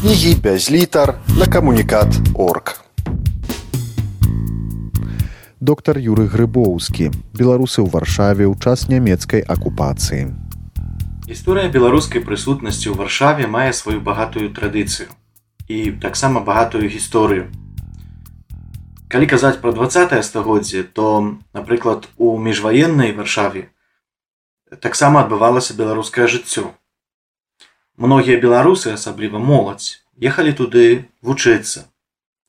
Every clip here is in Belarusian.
кнігі без літар на камунікат орг доктор юры грыбоўскі. Беларусы ў варшаве ў час нямецкай акупацыі. Гісторыя беларускай прысутнасці ў варшаве мае сваю багатую традыцыю і таксама багатую гісторыю. Калі казаць пра двае стагоддзе то напрыклад у міжваеннай варшаве таксама адбывалася беларускае жыццё многія беларусы асабліва моладзь ехалі туды вучыцца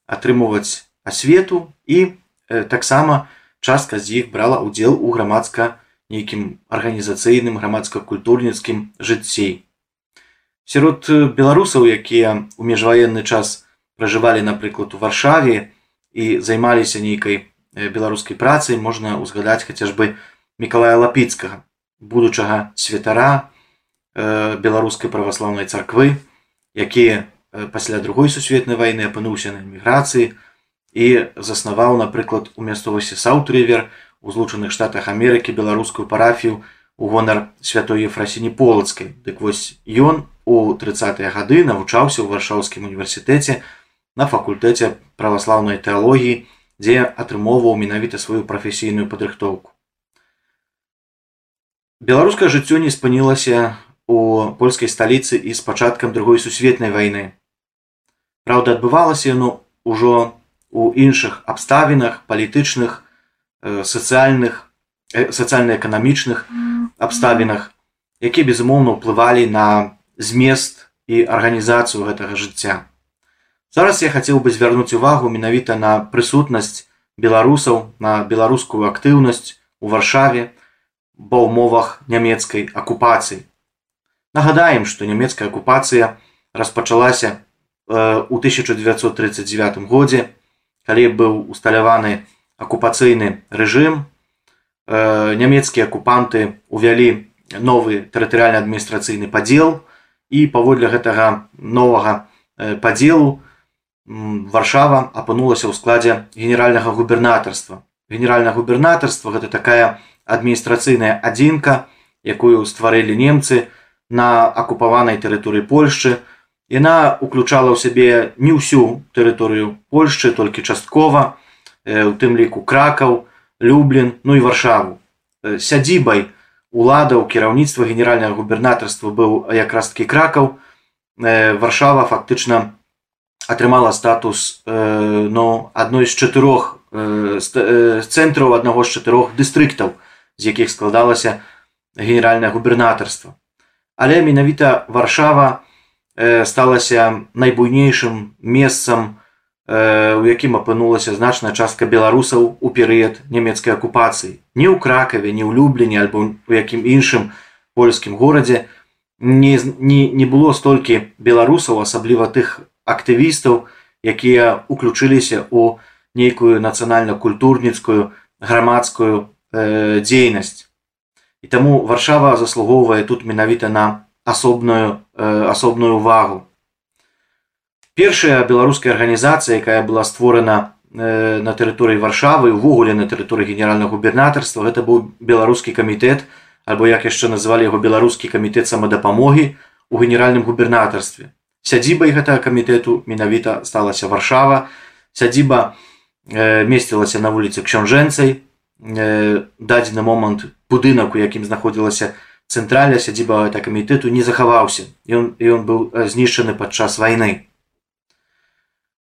атрымоўваць асвету і Э, таксама частка з іх брала ўдзел у грамадска нейкім арганізацыйным грамадска-культурніцкім жыцці. Сярод э, беларусаў, якія ў міжваенны час пражывалі, напрыклад, у варшаве і займаліся нейкай э, беларускай працай, можна ўзгадаць хаця ж бы Миколая лапіцкага, будучага святара беларускай праваслаўнай царквы, якія пасля другой сусветнай вайны апынуўся на эміграцыі, і заснаваў напрыклад у мясцовасці саутрывер у злучаных штатах Амерыкі беларускую парафію у гонар святой ефрасіні полацкай. Дык вось ён у тридцатые гады навучаўся ў варшаўскім універсітэце на факультэце праваслаўнай тэалогіі дзе атрымоўваў менавіта сваю прафесійную падрыхтоўку. Беларускае жыццё не спынілася у польскай сталіцы і з пачаткам другой сусветнай вайны. Праўда адбывалася яно ўжо у іншых абставінах палітычных э, сацыяльных э, сацыяльна-эканамічных абставінах які безумоўна ўплывалі на змест і арганізацыю гэтага жыцця. Зараз я хацеў бы звярнуць увагу менавіта на прысутнасць беларусаў на беларускую актыўнасць у варшаве ва ўмовах нямецкай акупацыі нагадаем што нямецкая акупацыя распачалася э, у 1939 годзе калі быў усталяваны акупацыйны рэжым. Э, нямецкія акупанты увялі новы тэрытарыальны адміністрацыйны падзел і паводле гэтага новага э, падзелу варшава апынулася ў складзе генеральнага губернатарства генеральна губернатарства гэта такая адміністрацыйная адзінка якую стварылі немцы на акупаванай тэрыторыі польшчы Яна уключала ў сябе не ўсю тэрыторыю Польшчы, толькі часткова, у тым ліку кракаў, люблін, ну і варшаву. Сядзібай уладаў кіраўніцтва генеральнага губернатарства быў якраз такі кракаў. Варшава фактычна атрымала статус ну, адной з чатырох цэнтраў аднаго з чатырох дыстрыктаў, з якіх складалася генеральнае губернатарства. Але менавіта варшава, сталася найбуйнейшым месцам у якім апынулася значная частка беларусаў у перыяд нямецкай акупацыі. Не ў кракаве не ў люблені альбо у якім іншым польскім горадзе не, не, не было столькі беларусаў асабліва тых актывістаў якія уключыліся у нейкую нацыянальна-культурніцкую грамадскую э, дзейнасць і таму варшава заслугоўвае тут менавіта на асобную э, асобную увагу. Першая беларуская арганізацыя якая была створана э, на тэрыторыі варшавы увогуле на тэрыторыі генеральнага губернатарства гэта быў беларускі камітэт альбо як яшчэ называлі яго беларускі камітэт самадапамогі у генеральным губернатарстве сядзібай гэтага камітэту менавіта сталася варшава. Сядзіба э, месцілася на вуліцы ксёнжэнцай дадзены момант будынак у якім знаходзілася на цэнтраля сядзіба гэта камітэту не захаваўся. Ён ён быў знішчаны падчас вайны.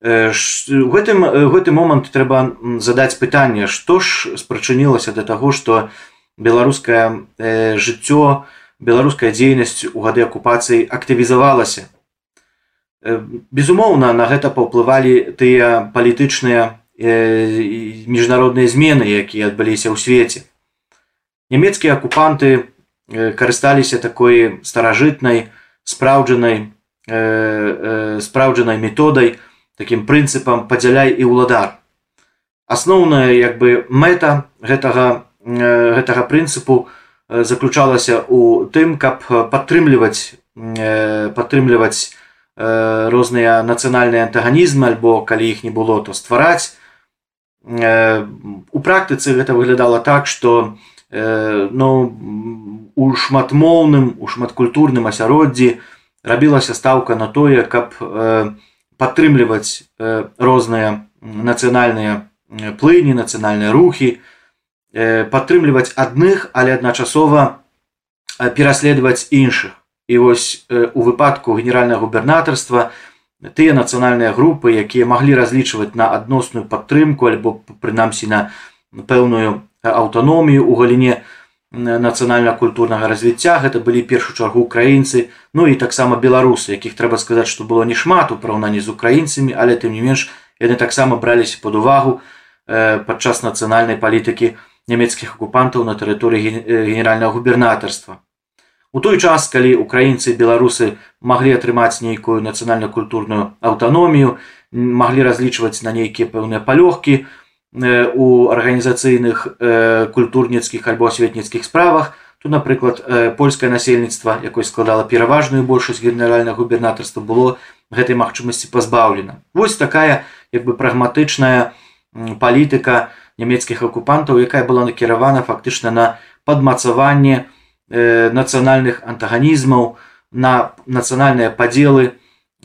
У гэтым гэты момант трэба задаць пытанне што ж спрачынілася да таго што беларускае жыццё беларуская дзейнасць у гады акупацыі актывізавалася. Безумоўна на гэта паўплывалі тыя палітычныя міжнародныя змены якія адбыліся ў свеце. Нямецкія акупанты карысталіся такой старажытнай спраўджанай спраўджанай методай таким прынцыпам падзяляй і ўладар асноўная як бы мэта гэтага гэтага прынцыпу заключалася у тым каб падтрымліваць падтрымліваць розныя нацыянальныя антаганізмы альбо калі іх не было то ствараць у практыцы гэта выглядала так что ну у шматмоўным у шматкультурным асяроддзі рабілася стаўка на тое каб падтрымліваць розныя нацыянальныя плыні нацыянальныя рухі падтрымліваць адных але адначасова пераследаваць іншых. І вось у выпадку генеральнага губернатарства тыя нацыянальныя групы якія маглі разлічваць на адносную падтрымку альбо прынамсі на пэўную аўтаномію у галіне нацыянальна-культурнага развіцця. Гэта былі першую чаргу украінцы ну і таксама беларусы якіх трэба сказаць што было не шмат у параўнанні з украінцамі але тым не менш яны таксама браліся под увагу падчас нацыянальнай палітыкі нямецкіх акупантаў на тэрыторыі генеральнага губернатарства У той час, калі украінцы і беларусы маглі атрымаць нейкую нацыянальна-культурную аўтаномію, маглі разлічваць на нейкія пэўныя палёгкі у арганізацыйных культурніцкіх альбо асветніцкіх справах, то, напрыклад, польскае насельніцтва, якое складала пераважную большасць генеральнага губернатарства было гэтай магчымасці пазбаўлена. Вось такая як бы прагматычная палітыка нямецкіх акупантаў, якая была накіравана фактычна на падмацаванне, э, нацыянальных антаганізмаў на нацыянальныя падзелы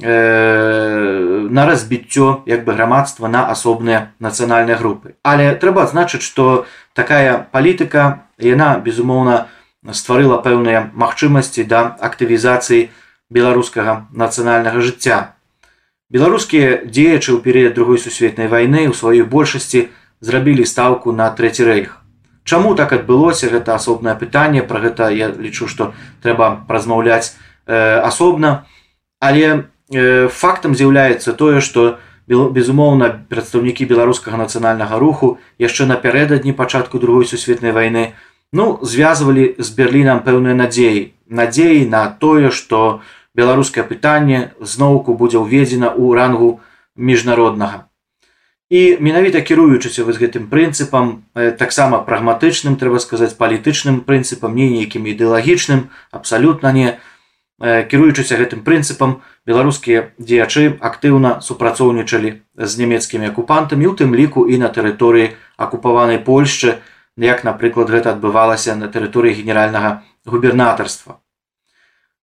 э, на разбіццё як бы грамадства на асобныя нацыянальныя групы але трэба адзначыць што такая палітыка яна безумоўна стварыла пэўныя магчымасці да актывізацыі беларускага нацыянальнага жыцця. Беларускія дзеячы ў перыяд другой сусветнай вайны ў сваёй большасці зрабілі стаўку на трэці рэйх Чаму так адбылося гэта асобнае пытанне пра гэта я лічу што трэба размаўляць э, асобна. Але э, фактам з'яўляецца тое што безумоўна прадстаўнікі беларускага нацыянальнага руху яшчэ напярэдадні пачатку другой сусветнай вайны ну звязвалі з берлінам пэўныя надзеі. Надзеі на тое што беларускае пытанне зноўку будзе ўведзена ў рангу міжнароднага і менавіта кіруючыся вось гэтым прынцыпам таксама прагматычным трэба сказаць палітычным прынцыпам не нейкім ідэалагічным абсалютна не. Кіруючыся гэтым прынцыпам беларускія дзеячы актыўна супрацоўнічалі з нямецкімі акупантамі у тым ліку і на тэрыторыі акупаванай польшчы як напрыклад гэта адбывалася на тэрыторыі генеральнага губернатарства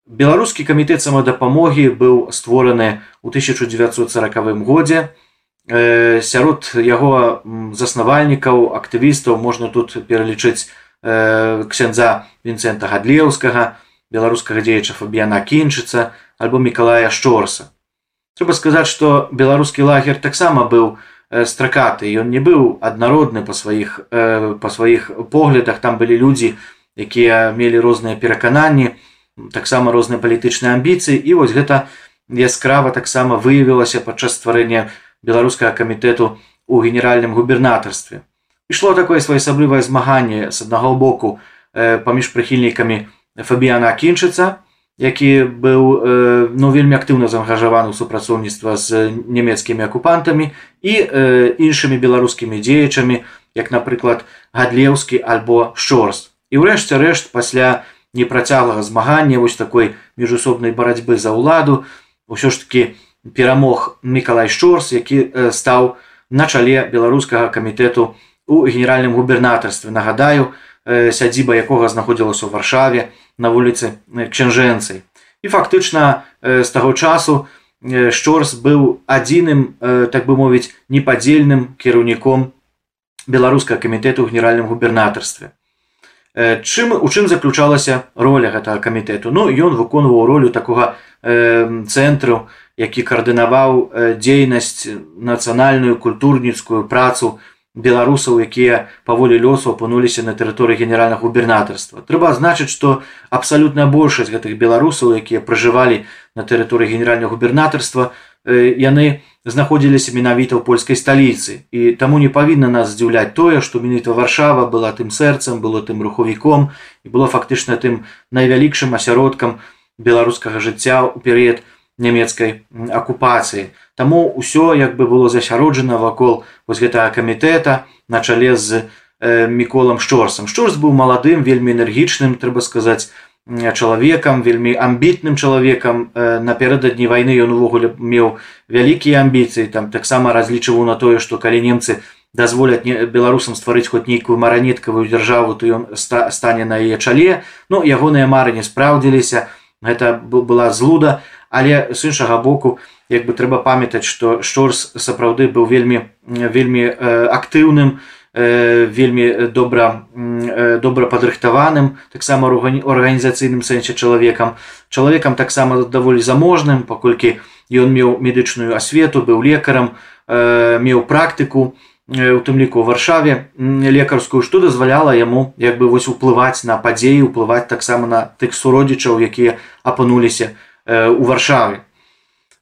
беларускі камітэт самадапамогі быў створаны ў 1940 годзе сярод яго заснавальнікаў актывістаў можна тут пералічыць ксяндза вінцэнта гадлеўскага беларускага дзеяча фабіяна кінчыцца альбо мікалая шчорса. Трэба сказаць што беларускі лагер таксама быў стракаты. Ён не быў аднародны па сваіх па сваіх поглядах. Там былі людзі якія мелі розныя перакананні таксама розныя палітычныя амбіцыі. І вось гэта яскрава таксама выявілася падчас стварэння беларускага камітэту у генеральным губернатарстве. Ішло такое своеасаблівае змаганне з аднаго боку э, паміж прыхільнікамі Фабіяна кінчыцца, які быў э, ну, вельмі актыўна заангажаваны ў супрацоўніцтва з нямецкімі акупантамі і э, іншымі беларускімі дзеячамі, як напрыклад, гадлеўскі альбо шчорс. І ўрэшце рэшт пасля непрацяглага змагання вось такой міжусобнай барацьбы за ўладу, ўсё ж таки перамог Миколай Шорс, які стаў на чале беларускага камітэту у генеральным губернатарстве. Нагадаю, сядзіба якога знаходзілася ў варшаве на вуліцы кчэнжэнцай. І фактычна з таго часу Шчорс быў адзіным, так бы мовіць, непадзельным кіраўніком беларускага камітэту ў генеральным губернатарстве. Чым у чым заключалася роля гэтага камітэту? Ну ён выконваў ролю такога э, цэнтру, які каардынаваў дзейнасць нацыянальную культурніцкую працу беларусаў якія паволі лёсу апынуліся на тэрыторыі генеральнага губернатарства. Трэба значыць што абсалютная большасць гэтых беларусаў якія пражывалі на тэрыторыі генеральнага губернатарства яны знаходзіліся менавіта ў польскай сталіцы. І таму не павінна нас здзіўляць тое што менавіта варшава была тым сэрцам было тым рухавіком і было фактычна тым найвялікшым асяродкам беларускага жыцця ў перыяд нямецкай акупацыі. Таму ўсё як бы было засяроджана вакол вось гэтага камітэта на чале з э, міколам шчорсам. Шчорс быў маладым, вельмі энергічным, трэба сказаць чалавекам, вельмі амбітным чалавекам. Э, Напердадні вайны ён увогуле меў вялікія амбіцыі, там таксама разлічываў на тое, што калі немцы дазволяць беларусам стварыць хоць нейкую маранеткавую дзяржаву, то ён ста, стане на яе чале. Ну ягоныя мары не спраўдзіліся гэта была злуда але з іншага боку як бы трэба памятаць што шторс сапраўды быў вельмі вельмі актыўным вельмі добра добра падрыхтаваным таксама арганізацыйным сэнсе чалавекам. Чалавекам таксама даволі заможным паколькі ён меў медычную асвету быў лекарам меў практыку у тым ліку варшаве лекарскую што дазваляла яму як бы вось уплываць на падзеі уплываць таксама на тых суродзічаў якія апынуліся у варшаве.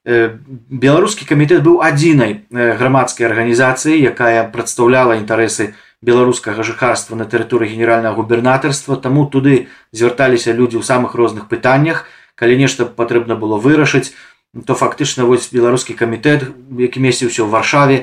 Беларускі камітэт быў адзінай грамадскай арганізацыі якая прадстаўляла інтарэсы беларускага жыхарства на тэрыторыі генеральнага губернатарства. Таму туды звярталіся людзі ў самых розных пытаннях. Калі нешта патрэбна было вырашыць то фактычна вось беларускі камітэт які месціўся ў варшаве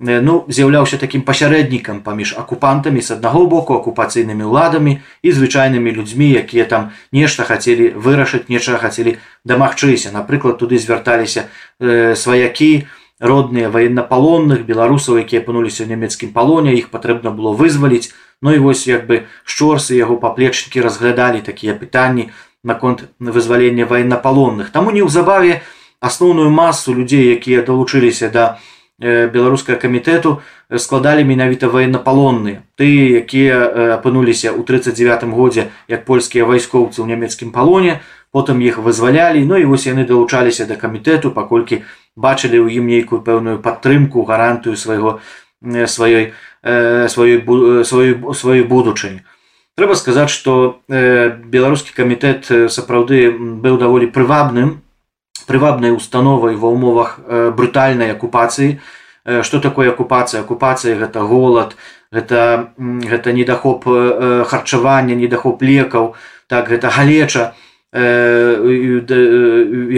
ну з'яўляўся такім пасярэднікам паміж акупантамі з аднаго боку акупацыйнымі ўладамі і звычайнымі людзьмі якія там нешта хацелі вырашыць нечага хацелі дамагчыся. Напрыклад туды звярталіся э, сваякі родныя ваеннапалонных беларусаў якія апынуліся ў нямецкім палоне іх патрэбна было вызваліць. Ну і вось як бы шчорсы яго паплечнікі разглядалі такія пытанні наконт вызвалення ваеннапалонных. Таму неўзабаве асноўную масу людзей якія далучыліся да беларускага камітэту складалі менавіта ваеннапалонныя ты якія апынуліся ў 39 годзе як польскія вайскоўцы ў нямецкім палоне потым іх вызвалялі Ну і вось яны далучаліся да камітэту паколькі бачылі ў ім нейкую пэўную падтрымку гарантыю свайго сваёй сваёй сваёй сваёй будучыні. Трэба сказаць што беларускі камітэт сапраўды быў даволі прывабным прывабнай установай ва ўмовах брутальнай акупацыі. Что такое акупацыя? Акупацыя гэта голад гэта гэта недахоп харчавання недахоп лекаў. Так гэта галеча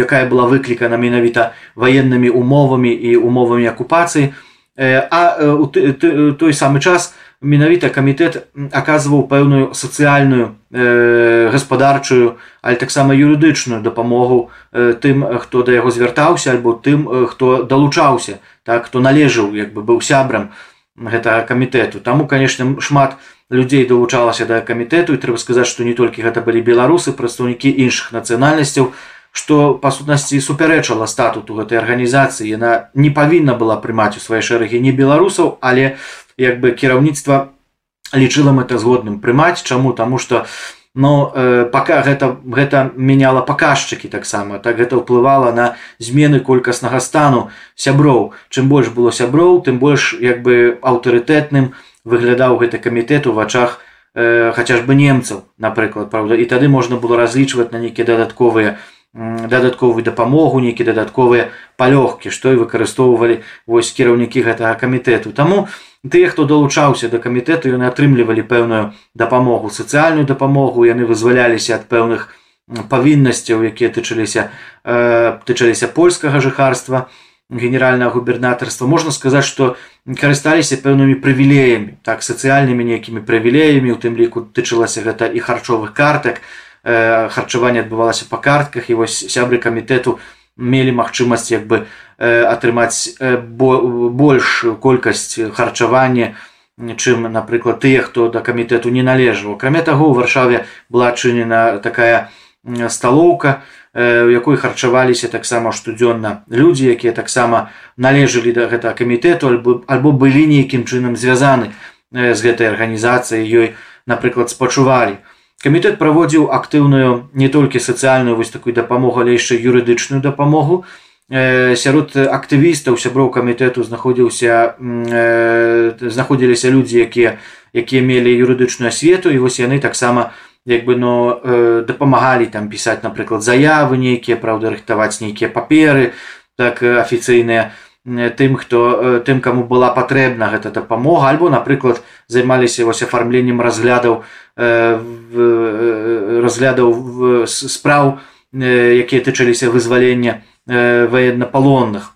якая была выклікана менавіта ваеннымі умовамі і умовамі акупацыі. А у той самы час менавіта камітэт аказваў пэўную сацыяльную э, гаспадарчую але таксама юрыдычную дапамогу э, тым хто да яго звяртаўся альбо тым хто далучаўся так хто належаў як бы быў сябрам гэтага камітэту. Таму конечно шмат людзей далучалася да камітэту і трэба сказаць што не толькі гэта былі беларусы прадстаўнікі іншых нацыянальнасцяў што па сутнасці супярэчала статуту гэтай арганізацыі. Яна не павінна была прымаць у свае шэрагі не беларусаў але у як бы кіраўніцтва лічыла мэтазгодным прымаць. Чаму? Таму что но э, пока гэта гэта мяняла паказчыкі таксама. Так гэта ўплывала на змены колькаснага стану сяброў. Чым больш было сяброў тым больш як бы аўтарытэтным выглядаў гэты камітэт у вачах э, хаця ж бы немцаў напрыклад правда і тады можна было разлічваць на нейкія дадатковыя дадатковую дапамогу нейкі дадатковыя палёгкі што і выкарыстоўвалі вось кіраўнікі гэтага камітэту. Таму у тыя хто далучаўся да камітэту яны атрымлівалі пэўную дапамогу сацыяльную дапамогу яны вызваляліся ад пэўных павіннасцяў якія тычыліся э, тычаліся польскага жыхарства генеральнага губернатарства можна сказаць што карысталіся пэўнымі прывілеямі так сацыяльнымі нейкімі прывілеямі у тым ліку тычылася гэта і харчовых картак э, харчаванне адбывалася па картках і вось сябры камітэту мелі магчымасць як бы атрымаць больш колькасць харчавання чым напрыклад тыя хто да камітэту не належаў акрамя таго у варшаве была адчынена такая сталоўка у якой харчаваліся таксама штодзённа людзі якія таксама належалі да гэтага камітэту альбо альбо былі нейкім чынам звязаны з гэтай арганізацыяй ёй напрыклад спачувалі. Камітэт праводзіў актыўную не толькі сацыяльную вось такую дапамогу але яшчэ юрыдычную дапамогу сярод актывістаў сяброў камітэту знаходзіўся знаходзіліся людзі якія якія мелі юрыдычную асвету і вось яны таксама як бы но дапамагалі там пісаць напрыклад заявы нейкія праўда рыхтаваць нейкія паперы так афіцыйныя тым хто тым каму была патрэбна гэта дапамога. Альбо напрыклад займаліся вось афармленнем разглядаў разглядаў спраў якія тычыліся вызвалення военнопалонных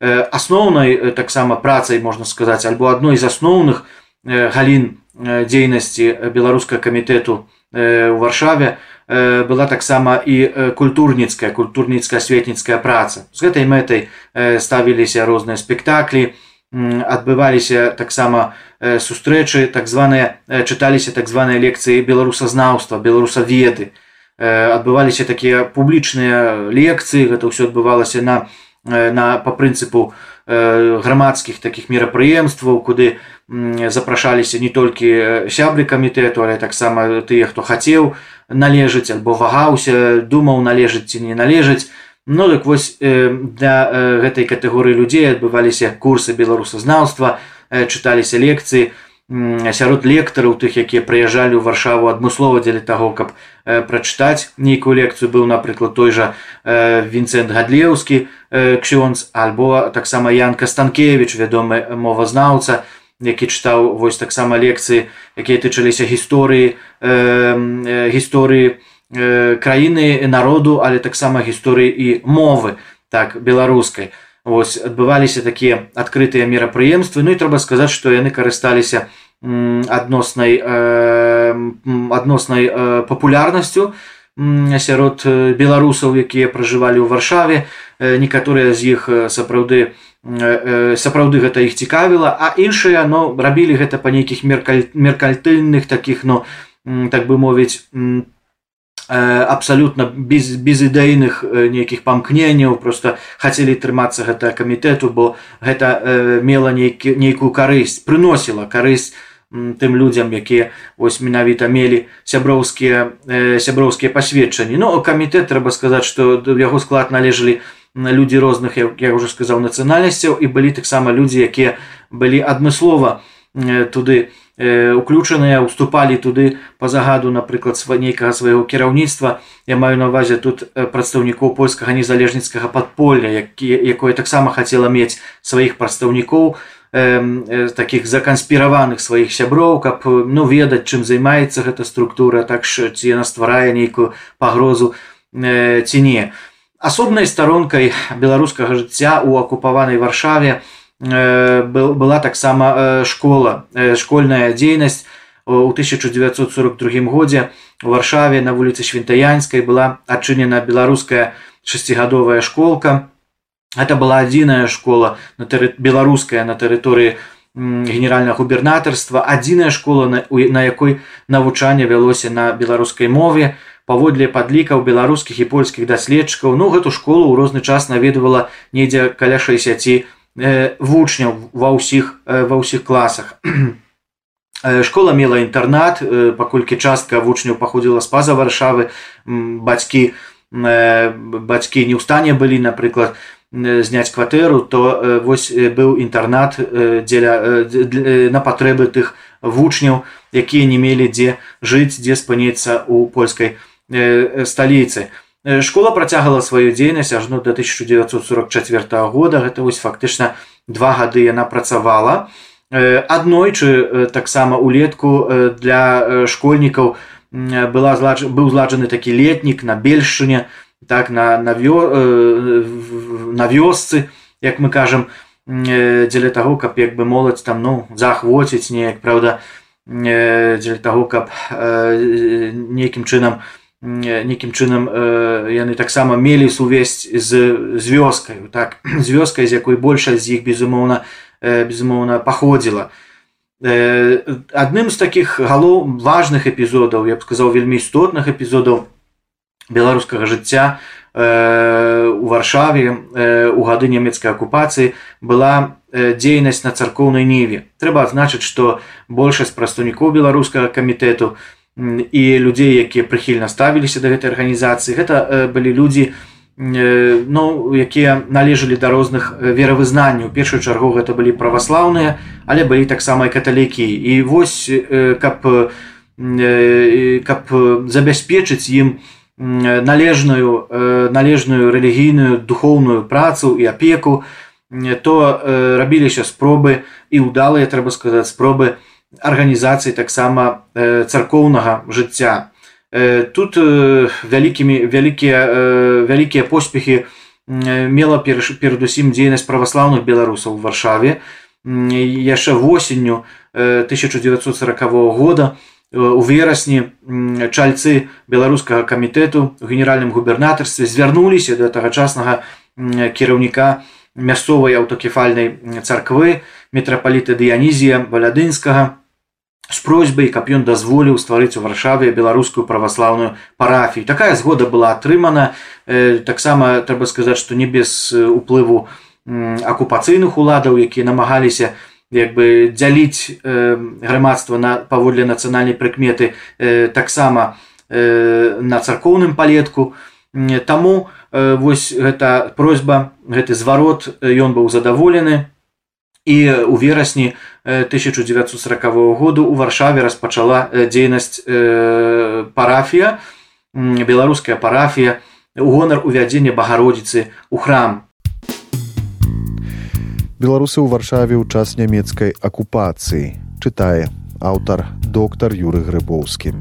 асноўнай таксама працай можна сказаць альбо адной з асноўных галін дзейнасці беларускага камітэту у варшаве была таксама і культурніцкая культурніцкая светніцкая праца. З гэтай мэтай ставіліся розныя спектаклі адбываліся таксама сустрэчы так званыя чыталіся так званыя лекцыі беларусазнаўства беларусаведы адбываліся такія публічныя лекцыі гэта ўсё адбывалася на на по прынцыпу грамадскіх такіх мерапрыемстваў куды запрашаліся не толькі сябры камітэту але таксама тыя хто хацеў належыць альбо вагаўся думаў належыць ці не належыць. Ну так вось для гэтай катэгорыі людзей адбываліся курсы беларусазнаўства чыталіся лекцыі сярод лектараў тых якія прыязджалі ў варшаву адмыслова дзеля таго каб прачытаць нейкую лекцыю. Быў напрыклад той жа вінцэнт гадлеўскі ксёнз альбо таксама янка станкевич вядомы мовазнаўца які чытаў вось таксама лекцыі якія тычыліся гісторыі гісторыі краіны народу але таксама гісторыі і мовы так беларускай Вось адбываліся такія адкрытыя мерапрыемствы Ну і трэба сказаць, што яны карысталіся адноснай адноснай папулярнасцю сярод беларусаў, якія пражывалі ў варшаве. некаторыя з іх сапраўды сапраўды гэта іх цікавіла, а іншыя но рабілі гэта па нейкіх меркальтыльных такіх но так бы мовіць абсалютна без, без ідэйных нейкіх памкненняў просто хацелі трымацца гэта камітэту бо гэта э, мела нейкі, нейкую карысць прыносіла карысць тым людзям якія вось менавіта мелі сяброўскія э, сяброўскія пасведчанні. Но ну, камітэт трэба сказаць што в яго склад належалі людзі розных як я уже сказаў нацыянальнасцяў і былі таксама людзі якія былі адмыслова э, туды у уключаныя уступалі туды по загаду напрыклад сва нейкага свайго кіраўніцтва. Я маю на увазе тут прадстаўнікоў польскага незалежніцкага падполля які якое таксама хацела мець сваіх прадстаўнікоў э, таких заканспіраваных сваіх сяброў каб ну ведаць чым займаецца гэта структура так ці яна стварае нейкую пагрозу э, ці не. Асобнай старонкай беларускага жыцця у акупаванай варшаве у была таксама школа школьная дзейнасць. У 1942 годзе у варшаве на вуліцы швентаянскай была адчынена беларуская шасцігадовая школка. Это была адзіная школа на тэры... беларуская на тэрыторыі генеральнага губернатарства. Адзіная школа на, на якой навучанне вялося на беларускай мове. Паводле падлікаў беларускіх і польскіх даследчыкаў ну гэту школу ў розны час наведвала недзе каля 60 вучняў ва ўсіх ва ўсіх класах. Школа мела інтэрнат, паколькі частка вучняў паходзіла з паза варшавы, бацькі бацькі не ў стане былі, напрыклад, зняць кватэру, то вось быў інтэрнат дзеля на патрэбы тых вучняў, якія не мелі дзе жыць, дзе спыніцца ў польскай сталіцы. Школа працягала сваю дзейнасць ажно до 1944 года гэта вось фактычна два гады яна працавала аднойчы таксама улетку для школьнікаў была злаж... быў зладжаны такі летнік на бельшыне так на на, вё... на вёсцы як мы кажам дзеля таго каб як бы моладзь там ну захвоціць неяк праўда дзеля таго каб нейкім чынам у нейкім чынам яны таксама мелі сувесць з з вёскаю так. З вёскай з якой большасць з іх безумоўна безумоўна паходзіла адным з такіх галоў важных эпізодаў я б сказаў вельмі істотных эпізодаў беларускага жыцця у варшаве у гады нямецкай акупацыі была дзейнасць на царкоўнай ніве трэба адзначыць што большасць прадстаўнікоў беларускага камітэту у і людзей якія прыхільна ставіліся да гэтай арганізацыі гэта былі людзі ну якія належалі да розных веравызнанняў. Першую чаргу гэта былі праваслаўныя але былі таксама і каталікі. І вось каб каб забяспечыць ім належную належную рэлігійную духоўную працу і апеку то рабіліся спробы і ўдалыя трэба сказаць спробы на арганізацыі таксама царкоўнага жыцця. Тут вялікімі вялікія вялікія поспехі мела перадусім дзейнасць праваслаўных беларусаў у варшаве. яшчэ восенню 1940 года у верасні чальцы беларускага камітэту у генеральным губернатарстве звярнуліся да тагачаснага кіраўніка мясцовай аўтакефальнай царквы метрапаліта дыянізія валядынскага з просьбай каб ён дазволіў стварыць у варшаве беларускую праваслаўную парафію такая згода была атрымана э, таксама трэба сказаць што не без уплыву акупацыйных уладаў якія намагаліся як бы дзяліць э, грамадства на паводле нацыянальнай прыкметы э, таксама на царкоўным палетку таму вось гэта просьба гэты зварот ён быў задаволены. І у верасні 1940 году у варшаве распачала дзейнасць парафія беларуская парафія у гонар увядзення багародзіцы у храм. Беларусы ў варшаве ў час нямецкай акупацыі чытае аўтар доктар юры грыбоўскі.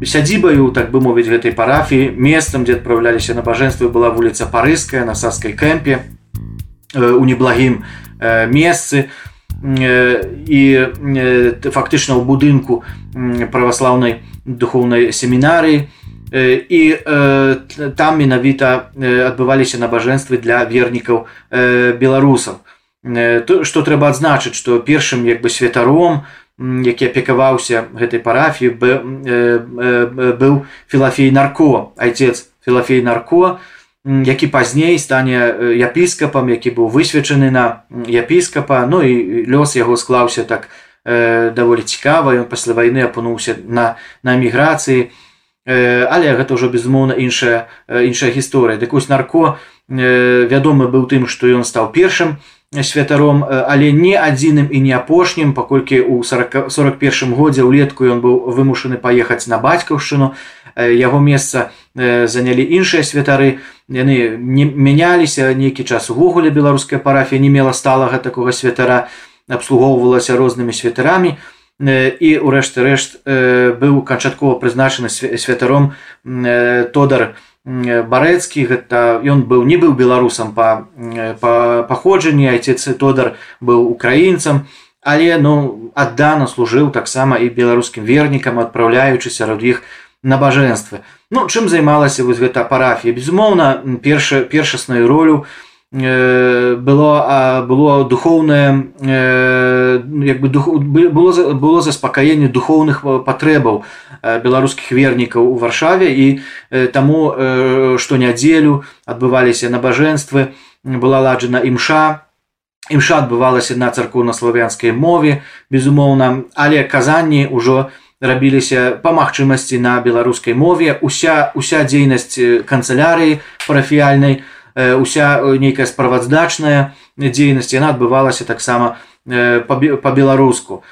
Сядзібаю так бы мовіць гэтай парафіі. Месцам дзе адпраўляліся набажэнствы была вуліца парыская на саскай кэмпе у неблагім месцы і фактычна ў будынку праваслаўнай духоўнай семінарыі і там менавіта адбываліся набажэнствы для вернікаў беларусаў што трэба адзначыць што першым як бы святаром які апекаваўся гэтай парафіі быў філафей нарко айцец філафей нарко які пазней стане епіскапам які быў высвечаны на епіскапа. Ну і лёс яго склаўся так э, даволі цікава ён пасля вайны апынуўся на на эміграцыі э, але гэта ўжо безумоўна іншая іншая гісторыя дык вось нарко э, вядомы быў тым што ён стаў першым святаром але не адзіным і не апошнім паколькі у 40 41 годзе ўлетку ён быў вымушаны паехаць на бацькаўшчыну. Яго месца занялі іншыя святары. Яны не мяняліся нейкі час увогуле беларуская парафія не мела сталага такога святара абслугоўвалася рознымі святарамі. І у рэшты рэшт быў канчаткова прызначаны святаром тодар барэцкі гэта ён быў не быў беларусам па па паходжанні айцец тодар быў украінцам але ну аддана служыў таксама і беларускім вернікам адпраўляючы сярод іх набажэнствы Ну чым займалася вось гэта парафія? Безумоўна перша першасную ролю э, было было духоўнае э, як бы дух, было было заспакаенне духоўных патрэбаў беларускіх вернікаў у варшаве. І таму штонядзелю адбываліся набажэнствы была ладжана імша. Імша адбывалася на царкоўна-славянскай мове безумоўна. Але казанні ўжо рабіліся па магчымасці на беларускай мове. Уся уся дзейнасць канцылярыі парафіяльнай уся нейкая справаздачная дзейнасць яна адбывалася таксама па-беларуску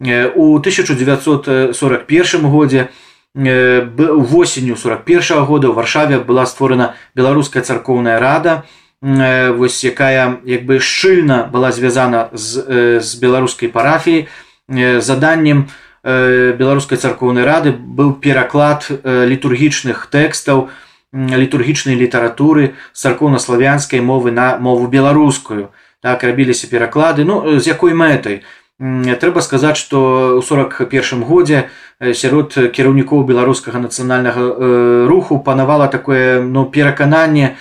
у 1941 годзе восенню 41 года ў варшаве была створана беларуская царкоўная рада вось якая як бы шчыльна была звязана з, з беларускай парафіяй. Заданнем у беларускай царкоўнай рады быў пераклад літургічных тэкстаў літургічнай літаратуры царкоўна-славянскай мовы на мову беларускую. Так рабіліся пераклады ну з якой мэтай трэба сказаць што ў 41 годзе сярод кіраўнікоў беларускага нацыянальнага руху панавала такое ну перакананне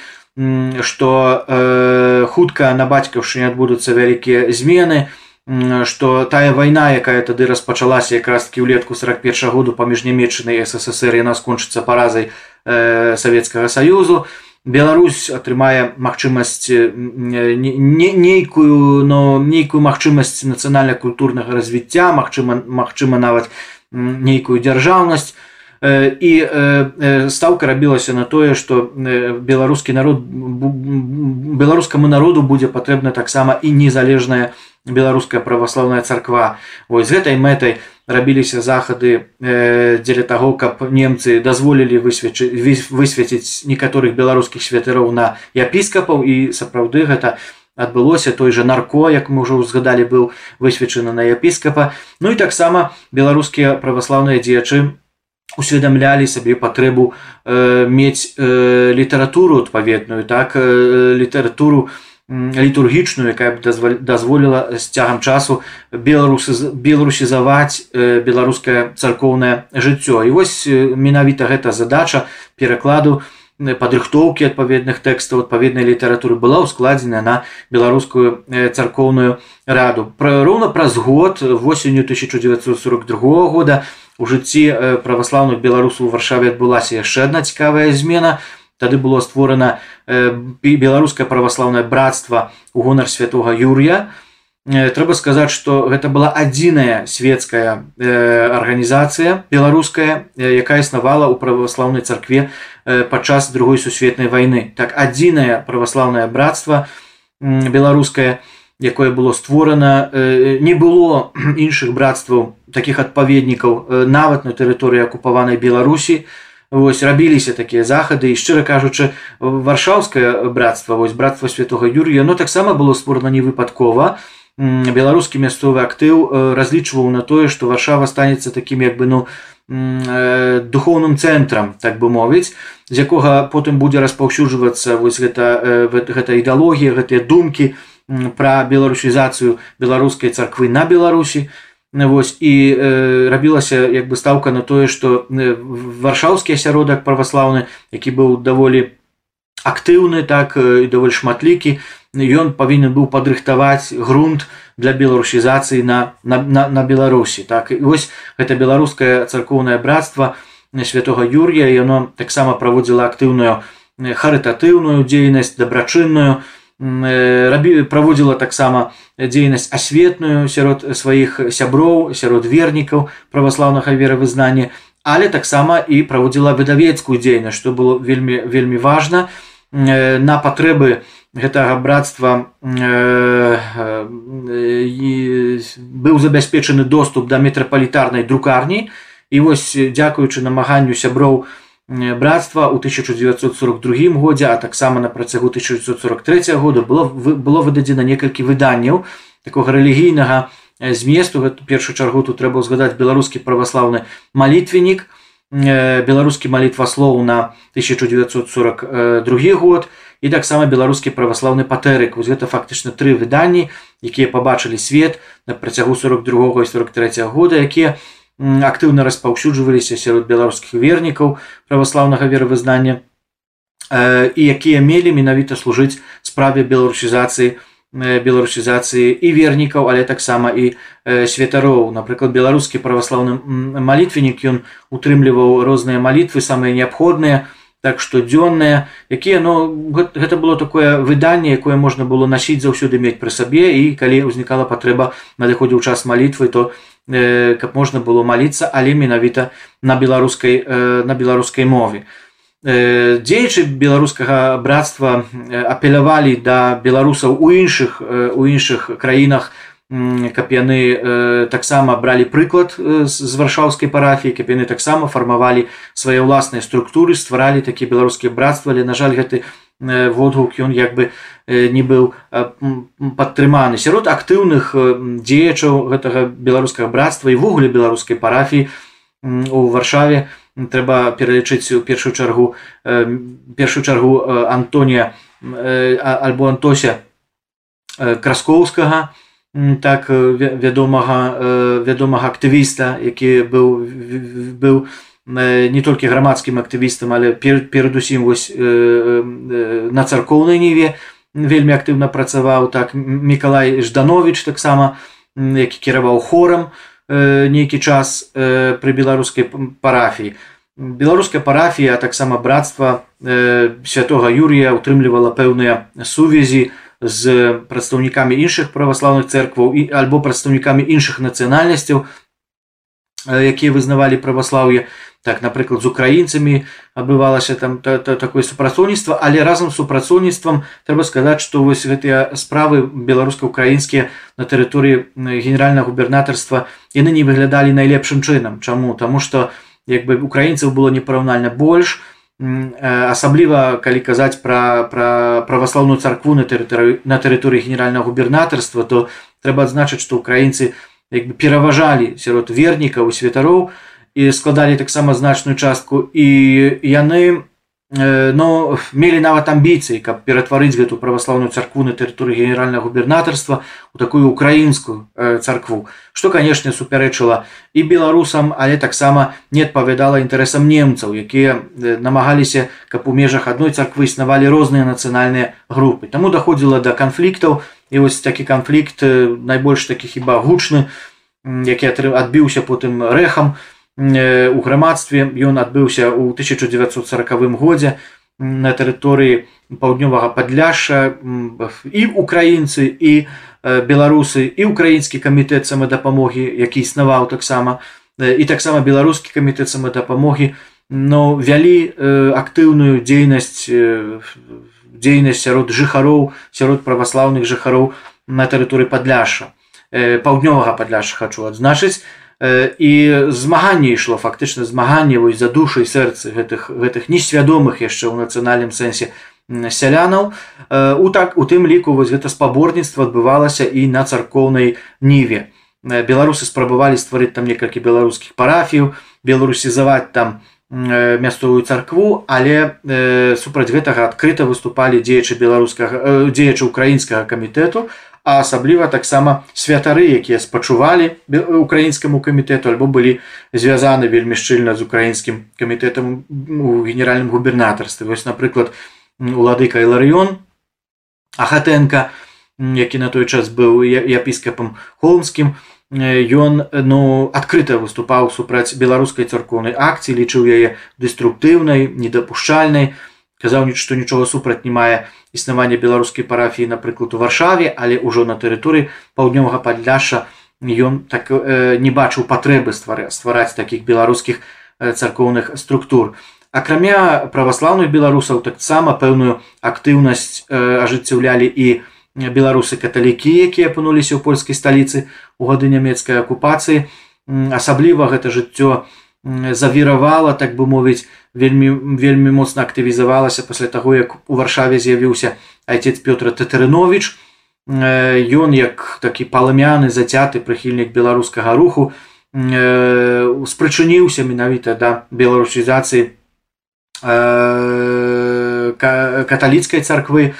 што хутка на бацькаўшыне адбудуцца вялікія змены что тая вайна якая тады распачалася якраз таки ўлетку 41 году паміж нямецчынай ссср яна скончыцца паразай э, савецкага саюзу Беларусь атрымае магчымасць не, нейкую но нейкую магчымасць нацыянальна-культурнага развіцця Мачыма Мачыма нават нейкую дзяржаўнасць. І стаўка рабілася на тое што беларускі народ беларускаму народу будзе патрэбна таксама і незалежная беларуская праваслаўная царква. Вось з гэтай мэтай рабіліся захады э, дзеля таго каб немцы дазволілі высвеціць некаторых беларускіх святыроў на епіскапаў. І сапраўды гэта адбылося. Той жа нарко як мы ўжо ўзгадалі быў высвечаны на епіскапа. Ну і таксама беларускія праваслаўныя дзеячы усведамлялі сабе патрэбу э, мець э, літаратуру адпаведную так? Э, літаратуру у літургічную якая б дазволіла з цягам часу беларусы беларусізаваць беларускае царкоўнае жыццё. І вось менавіта гэта задача перакладу падрыхтоўкі адпаведных тэкстаў адпаведнай літаратуры была ўскладзена на беларускую царкоўную раду. Пра роўна праз год восенню 1942 года у жыцці праваслаўных беларусаў у варшаве адбылася яшчэ адна цікавая змена тады было створана беларускае праваслаўнае братства у гонар святого юрія. Трэба сказаць што гэта была адзіная светская арганізацыя беларуская якая існавала ў праваслаўнай царкве падчас другой сусветнай вайны. Так адзінае праваслаўнае братства беларускае якое было створана не было іншых братстваў таких адпаведнікаў нават на тэрыторыі акупаванай беларусі вось рабіліся такія захады і шчыра кажучы варшаўскае братства вось братства святого юрія но таксама было створана не выпадкова. Беларускі мясцовы актыў э, разлічваў на тое што варшава станецца такім як бы ну э, духоўным цэнтрам так бы мовіць з якога потым будзе распаўсюджвацца вось гэта э, гэта ідэалогія гэтыя думкі пра беларусізацыю беларускай царквы на беларусі вось і э, рабілася як бы стаўка на тое што варшаўскі асяродак праваслаўны які быў даволі актыўны так і даволі шматлікі ён павінен быў падрыхтаваць грунт для беларусізацыі на, на, на, на беларусі так. І вось гэта беларускае царкоўнае братства святого юрія яно таксама праводзіла актыўную харытатыўную дзейнасць дабрачынную рабі праводзіла таксама дзейнасць асветную сярод сваіх сяброў сярод вернікаў праваслаўнага веравызнання але таксама і праводзіла выдавецкую дзейнасць што было вельмі вельмі важна на патрэбы на гэтага братства э, э, быў забяспечаны доступ да метрапалітарнай друкарні і вось дзякуючы намаганню сяброў братства ў 1942 годзе а таксама на працягу 1943 года было было выдадзена некалькі выданняў такога рэлігійнага зместу. Гэту першую чаргу тут трэба згадаць беларускі праваслаўны малітвеннік беларускі малітваслоў на 1942 год і таксама беларускі праваслаўны патэрык вось гэта фактычна тры выданні якія пабачылі свет на працягу 42 і 43 года якія актыўна распаўсюджваліся сярод беларускіх вернікаў праваслаўнага веравызнання і якія мелі менавіта служыць справе беларусізацыі беларусізацыі і вернікаў але таксама і святароў. Напрыклад беларускі праваслаўны малітвеннік ён утрымліваў розныя малітвы самыя неабходныя у так штодзённыя якія ну гэта было такое выданне якое можна было насіць заўсёды мець пры сабе і калі ўзнікала патрэба надыходзіў час малітвы то э, каб можна было маліцца але менавіта на беларускай э, на беларускай мове. Э, дзеячы беларускага братства апелявалі да беларусаў у іншых у іншых краінах у каб яны э, таксама бралі прыклад з, з варшаўскай парафіі каб яны таксама фармавалі свае ўласныя структуры стваралі такія беларускія братства. Але на жаль гэты э, водгук ён як бы э, не быў э, падтрыманы. Сярод актыўных э, дзеячаў гэтага беларускага братства і ввогуле беларускай парафіі у варшаве трэба пералічыць у першую чаргу э, першую чаргу э, Антонія э, альбо антося э, краскоўскага і так вядомага вядомага актывіста які быў быў не толькі грамадскім актывістам але перадусім вось на царкоўнай ніве вельмі актыўна працаваў так мікалай жданович таксама які кіраваў хорам нейкі час пры беларускай парафіі беларуская парафія таксама братства святого юрія утрымлівала пэўныя сувязі у з прадстаўнікамі іншых праваслаўных церкваў і альбо прадстаўнікамі іншых нацыянальнасцяў якія вызнавалі праваслаўе. Так напрыклад з украінцамі адбывалася там та, та, такое супрацоўніцтва але разам з супрацоўніцтвам трэба сказаць што вось гэтыя справы беларуска-украінскія на тэрыторыі генеральнага губернатарства яны не выглядалі найлепшым чынам. Чаму? Таму што як бы украінцаў было непараўнальна больш то асабліва калі казаць пра, пра праваслаўную царкву на тэрыторыі на тэрыторыі генеральнага губернатарства то трэба адзначыць што украінцы як бы пераважалі сярод вернікаў святароў і складалі таксама значную частку і яны но мелі нават амбіцыі каб ператварыць гэту праваслаўную царкву на тэрыторыі генеральнага губернатарства у такую украінскую царкву што канешне супярэчыла і беларусам але таксама не адпавядала інтарэсам немцаў якія намагаліся каб у межах адной царквы існавалі розныя нацыянальныя групы. Таму даходзіла да канфліктаў і вось такі канфлікт найбольш такі хіба гучны які адбіўся потым рэхам у грамадстве ён адбыўся ў 1940 годзе на тэрыторыі паўднёвага падляша і украінцы і беларусы і украінскі камітэт самадапамогі які існаваў таксама і таксама беларускі камітэт самадапамогі но вялі актыўную дзейнасць дзейнасць сярод жыхароў сярод праваслаўных жыхароў на тэрыторыі падляша паўднёвага падляша хачу адзначыць і змаганне ішло фактычна змаганне вось за душу і сэрцы гэтых гэтых несвядомых яшчэ ў нацыянальным сэнсе сялянаў. У так у тым ліку вось гэта спаборніцтва адбывалася і на царкоўнай ніве. Беларусы спрабавалі стварыць там некалькі беларускіх парафіяў беларусізаваць там мясцовую царкву але э, супраць гэтага адкрыта выступалі дзеячы беларускага дзеячы украінскага камітэту а асабліва таксама святары якія спачувалі украінскаму камітэту альбо былі звязаны вельмі шчыльна з украінскім камітэтам у генеральным губернатарстве вось напрыклад уладыка іларыён ахатэнка які на той час быў епіскапам холмскім ён ну адкрыта выступаў супраць беларускай царкоўнай акцыі лічыў яе деструктыўнай недапушчальнай казаў што нічога супраць не мае існавання беларускай парафіі напрыклад у варшаве але ўжо на тэрыторыі паўднёвага падляша ён так э, не бачыў патрэбы ствары ствараць такіх беларускіх э, царкоўных структур. Акрамя праваслаўных беларусаў таксама пэўную актыўнасць э, ажыццяўлялі і беларусы каталікі якія апынуліся ў польскай сталіцы у гады нямецкай акупацыі. Асабліва гэта жыццё завіравала так бы мовіць вельмі вельмі моцна актывізавалася пасля таго як у варшаве з'явіўся айцец пётр татарынович ён як такі паламяны зацяты прыхільнік беларускага руху спрычыніўся менавіта да беларусізацыі каталіцкай царквы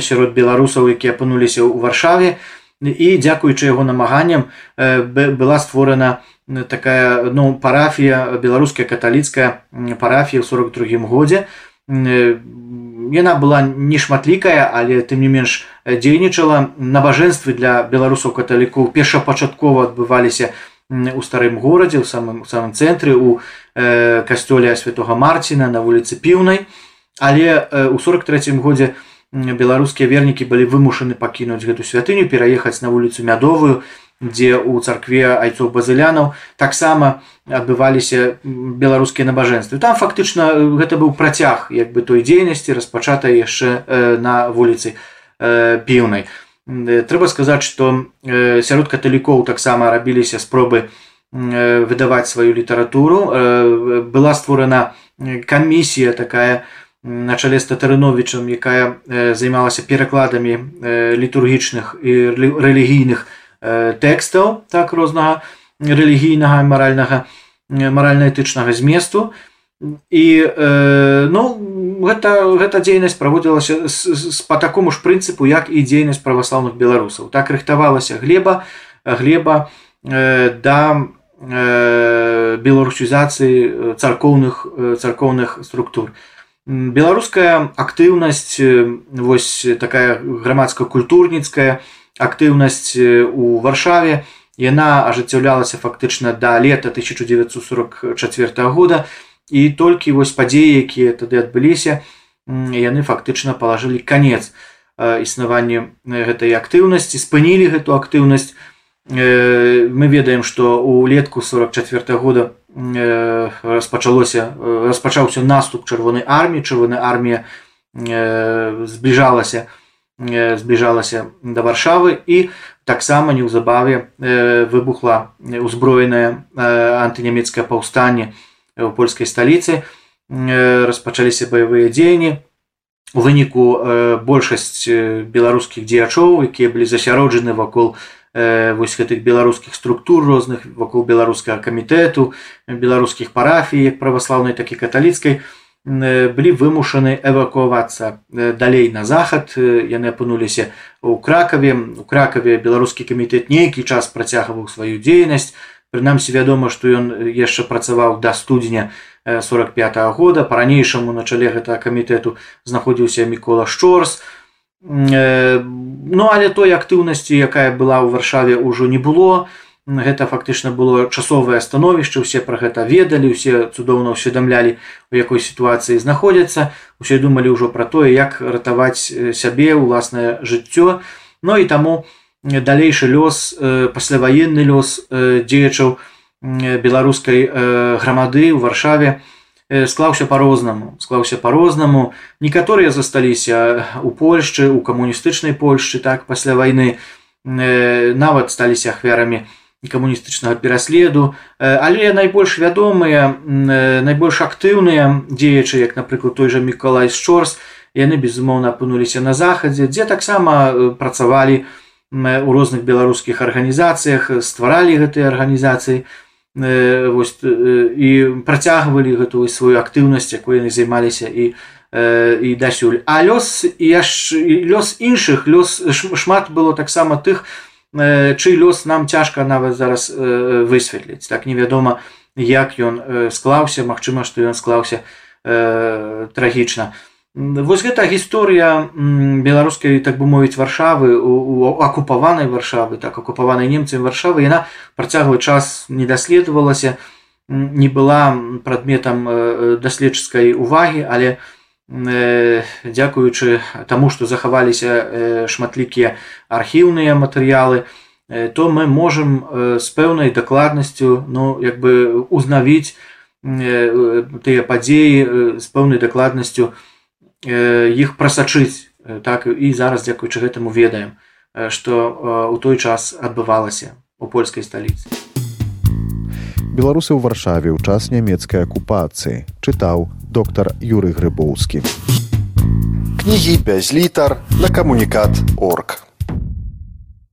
сярод беларусаў якія апынуліся ў варшаве. І дзякуючы яго намаганням была створана такая ну парафія беларуская каталіцкая парафія ў 42 годзе яна была не шматлікая але тым не менш дзейнічала. Набажэнствы для беларусаў каталікоў першапачаткова адбываліся у старым горадзе у самым самым цэнтры у э, касцёле святого марціна на вуліцы піўнай. Але э, у 43 годзе беларускія вернікі былі вымушаны пакінуць гэту святыню пераехаць на вуліцу мядовую дзе ў царкве айцоў базылянаў таксама адбываліся беларускія набажэнствы. Там фактычна гэта быў працяг як бы той дзейнасці распачатай яшчэ на вуліцы піўнай. Трэба сказаць што сярод каталікоў таксама рабіліся спробы выдаваць сваю літаратуру. Была створана камісія такая на чале з татарыновічам якая займалася перакладамі літургічных і рэлігійных тэкстаў так рознага рэлігійнага маральнага маральна-этычнага зместу і э, ну гэта гэта дзейнасць праводзілася по такому ж прынцыпу як і дзейнасць праваслаўных беларусаў так рыхтавалася глеба глеба э, да э, беларусізацыі царкоўных царкоўных структур беларуская актыўнасць вось такая грамадска-культурніцкая актыўнасць у варшаве. Яна ажыццяўлялася фактычна да лета 1944 года. І толькі вось падзеі якія тады адбыліся яны фактычна палажылі канец існаванню гэтай актыўнасці спынілі гэту актыўнасць. Мы ведаем што у летку 44 года распачалося распачаўся наступ чырвонай арміі. Чырвоная армія збліжалася. на збліжалася да варшавы і таксама неўзабаве выбухла узброенае антынямецкае паўстанне ў польскай сталіцы. Распачаліся баявыя дзеянні. У выніку большасць беларускіх дзеячоў якія былі засяроджаны вакол вось гэтых беларускіх структур розных вакол беларускага камітэту беларускіх парафій як праваслаўнай так і каталіцкай былі вымушаны эвакуавацца далей на захад. Яны апынуліся у кракаве у кракаве беларускі камітэт нейкі час працягваў сваю дзейнасць. Прынамсі вядома што ён яшчэ працаваў да студзеня 45 -го года. Па-ранейшаму на чале гэтага камітэту знаходзіўся мікола шчорс. Ну але той актыўнасці якая была ў варшаве ўжо не было гэта фактычна было часовае становішча усе пра гэта ведалі усе цудоўна ўсведамлялі у якой сітуацыі знаходзяцца. Усе думалі ўжо пра тое як ратаваць сябе ўласнае жыццё. Ну і таму далейшы лёс пасляваенны лёс дзеячаў беларускай грамады ў варшаве склаўся по-рознаму склаўся по-рознаму некаторыя засталіся у польшчы у камуністычнай польшчы так пасля вайны. Нават сталіся ахвярамі камуністычнага пераследу але найбольш вядомыя найбольш актыўныя дзеячы як напрыклад той жа міколай шчорс яны безумоўна апынуліся на захадзе дзе таксама працавалі у розных беларускіх арганізацыях стваралі гэтыя арганізацыі. Вось, і працягвалі гэтую сваю актыўнасць якой яны займаліся і і дасюль. А лёс яш лёс іншых лёс шмат было таксама тых чый лёс нам цяжка нават зараз высветліць. Так невядома як ён склаўся Мачыма што ён склаўся трагічна. Вось гэта гісторыя беларускай так бы мовіць варшавы у акупаванай варшавы так акупаванай немцамі варшавы. Яна працягвае час не даследавалася не была прадметам даследчыцкай увагі але дзякуючы таму што захаваліся шматлікія архіўныя матэрыялы то мы можам з пэўнай дакладнасцю ну як бы узнавіць тыя падзеі з пэўнай дакладнасцю, іх прасачыць так і зараз дзякуючы гэтаму ведаем што у той час адбывалася у польскай сталіцы беларусы ў варшаве ў час нямецкай акупацыі чытаў доктар юры грыбоўскі. Кнігі без літар на камунікат орг